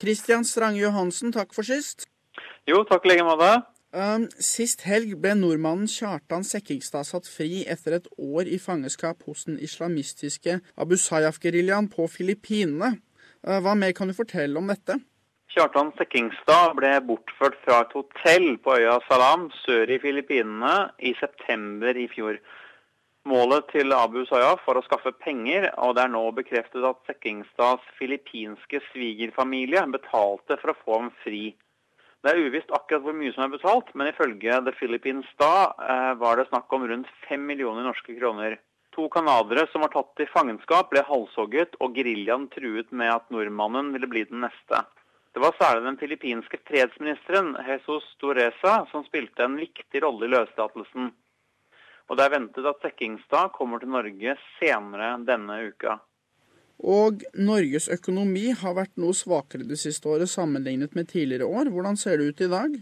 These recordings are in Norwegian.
Kristian Strange Johansen, takk for sist. Jo, takk i like måte. Um, sist helg ble nordmannen Kjartan Sekkingstad satt fri etter et år i fangenskap hos den islamistiske Abu Sayyaf-geriljaen på Filippinene. Uh, hva mer kan du fortelle om dette? Kjartan Sekkingstad ble bortført fra et hotell på øya Salam sør i Filippinene i september i fjor. Målet til Abu Sayyaf var å skaffe penger, og det er nå bekreftet at Sekkingstads filippinske svigerfamilie betalte for å få ham fri. Det er uvisst akkurat hvor mye som er betalt, men ifølge The Philippines da eh, var det snakk om rundt fem millioner norske kroner. To canadiere som var tatt i fangenskap, ble halshogget, og geriljaen truet med at nordmannen ville bli den neste. Det var særlig den filippinske fredsministeren Jesus Torresa som spilte en viktig rolle i løslatelsen. Og det er ventet at Sekkingstad kommer til Norge senere denne uka. Og Norges økonomi har vært noe svakere det siste året sammenlignet med tidligere år. Hvordan ser det ut i dag?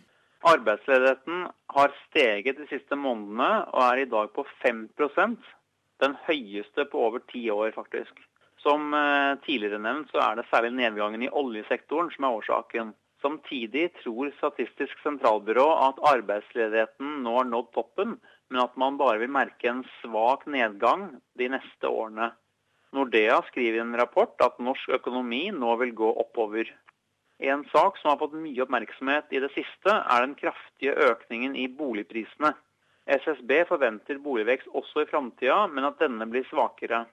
Arbeidsledigheten har steget de siste månedene og er i dag på 5% Den høyeste på over ti år, faktisk. Som eh, tidligere nevnt, så er det særlig nedgangen i oljesektoren som er årsaken. Samtidig tror Statistisk sentralbyrå at arbeidsledigheten nå har nådd toppen, men at man bare vil merke en svak nedgang de neste årene. Nordea skriver i en rapport at norsk økonomi nå vil gå oppover. En sak som har fått mye oppmerksomhet i det siste, er den kraftige økningen i boligprisene. SSB forventer boligvekst også i framtida, men at denne blir svakere.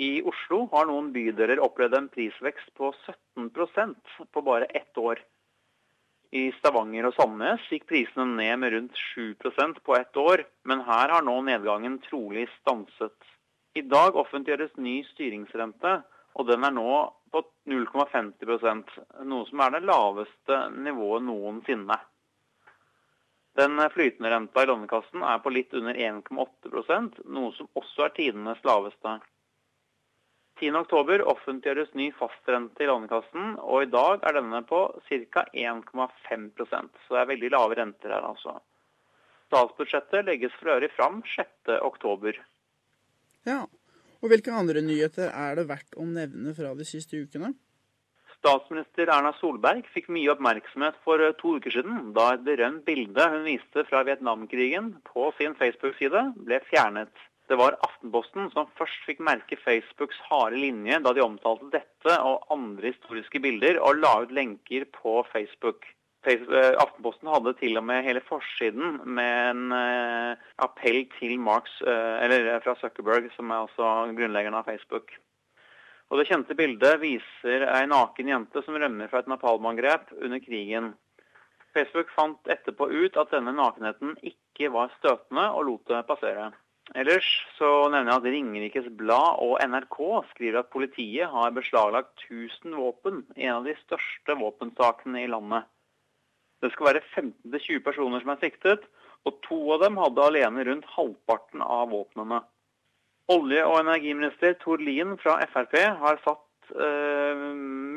I Oslo har noen bydeler opplevd en prisvekst på 17% på bare ett år. I Stavanger og Sandnes gikk prisene ned med rundt 7% på ett år, men her har nå nedgangen trolig stanset. I dag offentliggjøres ny styringsrente, og den er nå på 0,50% noe som er det laveste nivået noensinne. Den flytende renta i Lånekassen er på litt under 1,8% noe som også er tidenes laveste. 10.10 offentliggjøres ny fastrente i Lånekassen, og i dag er denne på ca. 1,5% Så det er veldig lave renter her, altså. Statsbudsjettet legges for øvrig fram 6.10. Ja, og Hvilke andre nyheter er det verdt å nevne fra de siste ukene? Statsminister Erna Solberg fikk mye oppmerksomhet for eh, to uker siden, da et berømt bilde hun viste fra Vietnamkrigen på sin Facebook-side, ble fjernet. Det var Aftenposten som først fikk merke Facebooks harde linje da de omtalte dette og andre historiske bilder, og la ut lenker på Facebook. Eh, Aftenposten hadde til og med hele forsiden med en uh, appell til Marks, uh, eller fra Zuckerberg, som er også grunnleggeren av Facebook. Og Det kjente bildet viser ei naken jente som rømmer fra et napalmangrep under krigen. Facebook fant etterpå ut at denne nakenheten ikke var støtende, og lot det passere. Ellers så nevner jeg at Ringerikes Blad og NRK skriver at politiet har beslaglagt 1000 våpen i en av de største våpensakene i landet. Det skal være 15-20 personer som er siktet, og to av dem hadde alene rundt halvparten av våpnene. Olje- og energiminister Tord Lien fra Frp har satt eh,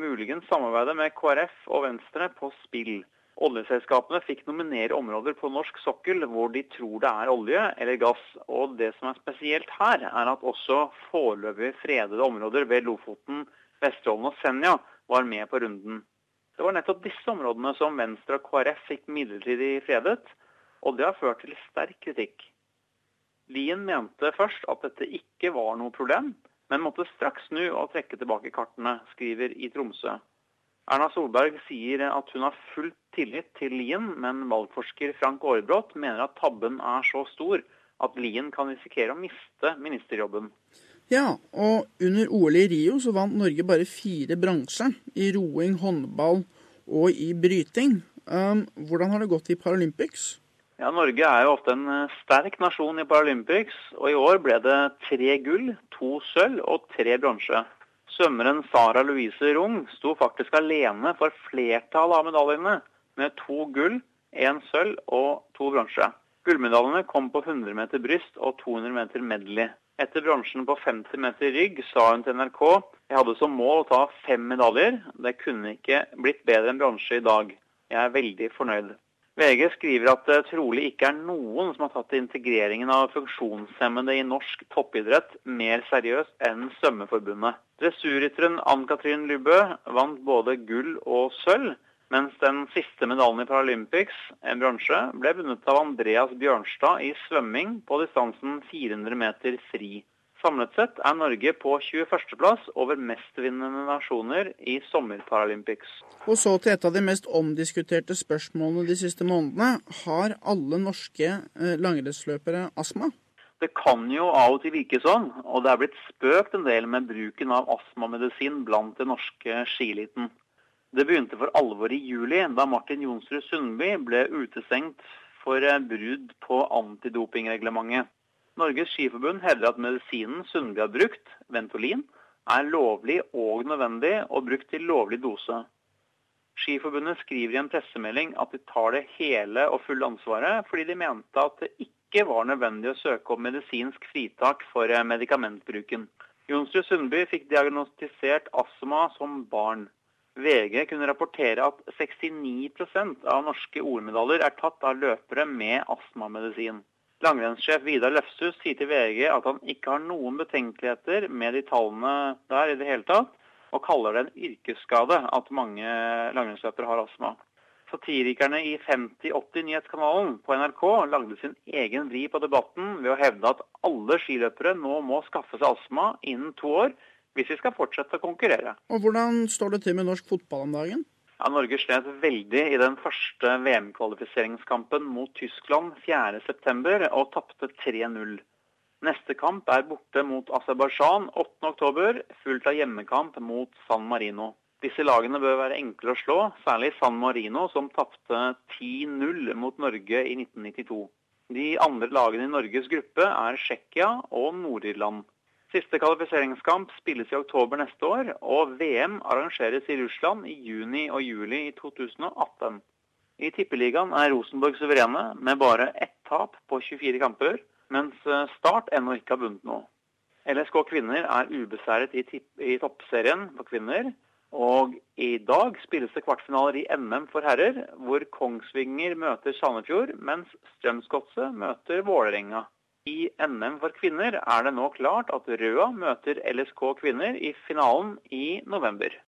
muligens samarbeidet med KrF og Venstre på spill. Oljeselskapene fikk nominere områder på norsk sokkel hvor de tror det er olje eller gass. Og det som er spesielt her, er at også foreløpig fredede områder ved Lofoten, Vesterålen og Senja var med på runden. Det var nettopp disse områdene som Venstre og KrF fikk midlertidig fredet, og det har ført til sterk kritikk. Lien mente først at dette ikke var noe problem, men måtte straks snu og trekke tilbake kartene, skriver i Tromsø. Erna Solberg sier at hun har full tillit til Lien, men valgforsker Frank Aarebrot mener at tabben er så stor at Lien kan risikere å miste ministerjobben. Ja, og under OL i Rio så vant Norge bare fire bransjer. I roing, håndball og i bryting. Um, hvordan har det gått i Paralympics? Ja, Norge er jo ofte en eh, sterk nasjon i Paralympics, og i år ble det tre gull, to sølv og tre bronse. Svømmeren Sara Louise Rung sto faktisk alene for flertallet av medaljene, med to gull, én sølv og to bronse. Gullmedaljene kom på 100 meter bryst og 200 meter medley. Etter bronsen på 50 meter rygg sa hun til NRK jeg hadde som mål å ta fem medaljer. Det kunne ikke blitt bedre enn bronse i dag. Jeg er veldig fornøyd. VG skriver at det trolig ikke er noen som har tatt integreringen av funksjonshemmede i norsk toppidrett mer seriøst enn Svømmeforbundet. Dressurrytteren Ann-Katrin Lubø vant både gull og sølv, mens den siste medaljen i Paralympics, en bronse, ble vunnet av Andreas Bjørnstad i svømming på distansen 400 meter fri. Samlet sett er Norge på 21.-plass over mestvinnende nasjoner i sommerparalympics. Og så til et av de mest omdiskuterte spørsmålene de siste månedene. Har alle norske eh, langrennsløpere astma? Det kan jo av og til virke sånn, og det er blitt spøkt en del med bruken av astmamedisin blant den norske skiliten. Det begynte for alvor i juli, da Martin Jonsrud Sundby ble utestengt for eh, brudd på antidopingreglementet. Norges Skiforbund hevder at medisinen Sundby har brukt, Ventolin, er lovlig og nødvendig og brukt til lovlig dose. Skiforbundet skriver i en pressemelding at de tar det hele og fulle ansvaret, fordi de mente at det ikke var nødvendig å søke om medisinsk fritak for eh, medikamentbruken. Jonsrud Sundby fikk diagnostisert astma som barn. VG kunne rapportere at 69% av norske OL-medaljer er tatt av løpere med astmamedisin. Langrennssjef Vidar Løfshus sier til VG at han ikke har noen betenkeligheter med de tallene der i det hele tatt, og kaller det en yrkesskade at mange langrennsløpere har astma. Satirikerne i 5080-nyhetskanalen på NRK lagde sin egen vri på debatten ved å hevde at alle skiløpere nå må skaffe seg astma innen to år hvis vi skal fortsette å konkurrere. Og Hvordan står det til med norsk fotball om dagen? Ja, Norge slet veldig i den første VM-kvalifiseringskampen mot Tyskland 4.9. og tapte 3-0. Neste kamp er borte mot Aserbajdsjan 8.10, fulgt av hjemmekamp mot San Marino. Disse lagene bør være enkle å slå, særlig San Marino, som tapte 10-0 mot Norge i 1992. De andre lagene i Norges gruppe er Tsjekkia og Nord-Irland. Siste kvalifiseringskamp spilles i oktober neste år, og VM arrangeres i Russland i juni og juli i 2018. I Tippeligaen er Rosenborg suverene med bare ett tap på 24 kamper, mens eh, Start ennå ikke har vunnet noe. LSK kvinner er ubeseiret i, i toppserien for kvinner. Og i dag spilles det kvartfinaler i NM for herrer, hvor Kongsvinger møter Sandefjord, mens Strømsgodset møter Vålerenga. I NM for kvinner er det nå klart at Røa møter LSK kvinner i finalen i november.